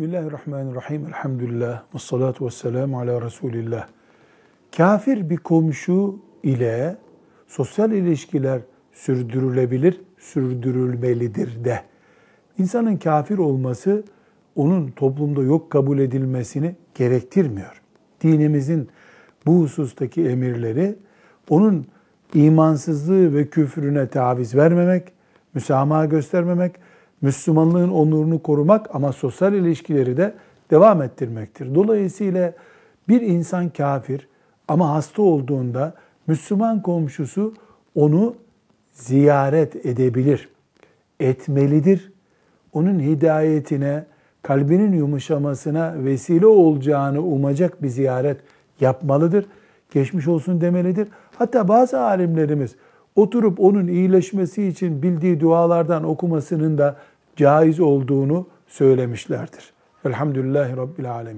Bismillahirrahmanirrahim. Elhamdülillah. Ve salatu ve selamu ala Resulillah. Kafir bir komşu ile sosyal ilişkiler sürdürülebilir, sürdürülmelidir de. İnsanın kafir olması onun toplumda yok kabul edilmesini gerektirmiyor. Dinimizin bu husustaki emirleri onun imansızlığı ve küfrüne taviz vermemek, müsamaha göstermemek, Müslümanlığın onurunu korumak ama sosyal ilişkileri de devam ettirmektir. Dolayısıyla bir insan kafir ama hasta olduğunda Müslüman komşusu onu ziyaret edebilir, etmelidir. Onun hidayetine, kalbinin yumuşamasına vesile olacağını umacak bir ziyaret yapmalıdır. Geçmiş olsun demelidir. Hatta bazı alimlerimiz oturup onun iyileşmesi için bildiği dualardan okumasının da caiz olduğunu söylemişlerdir. Elhamdülillahi Rabbil Alemin.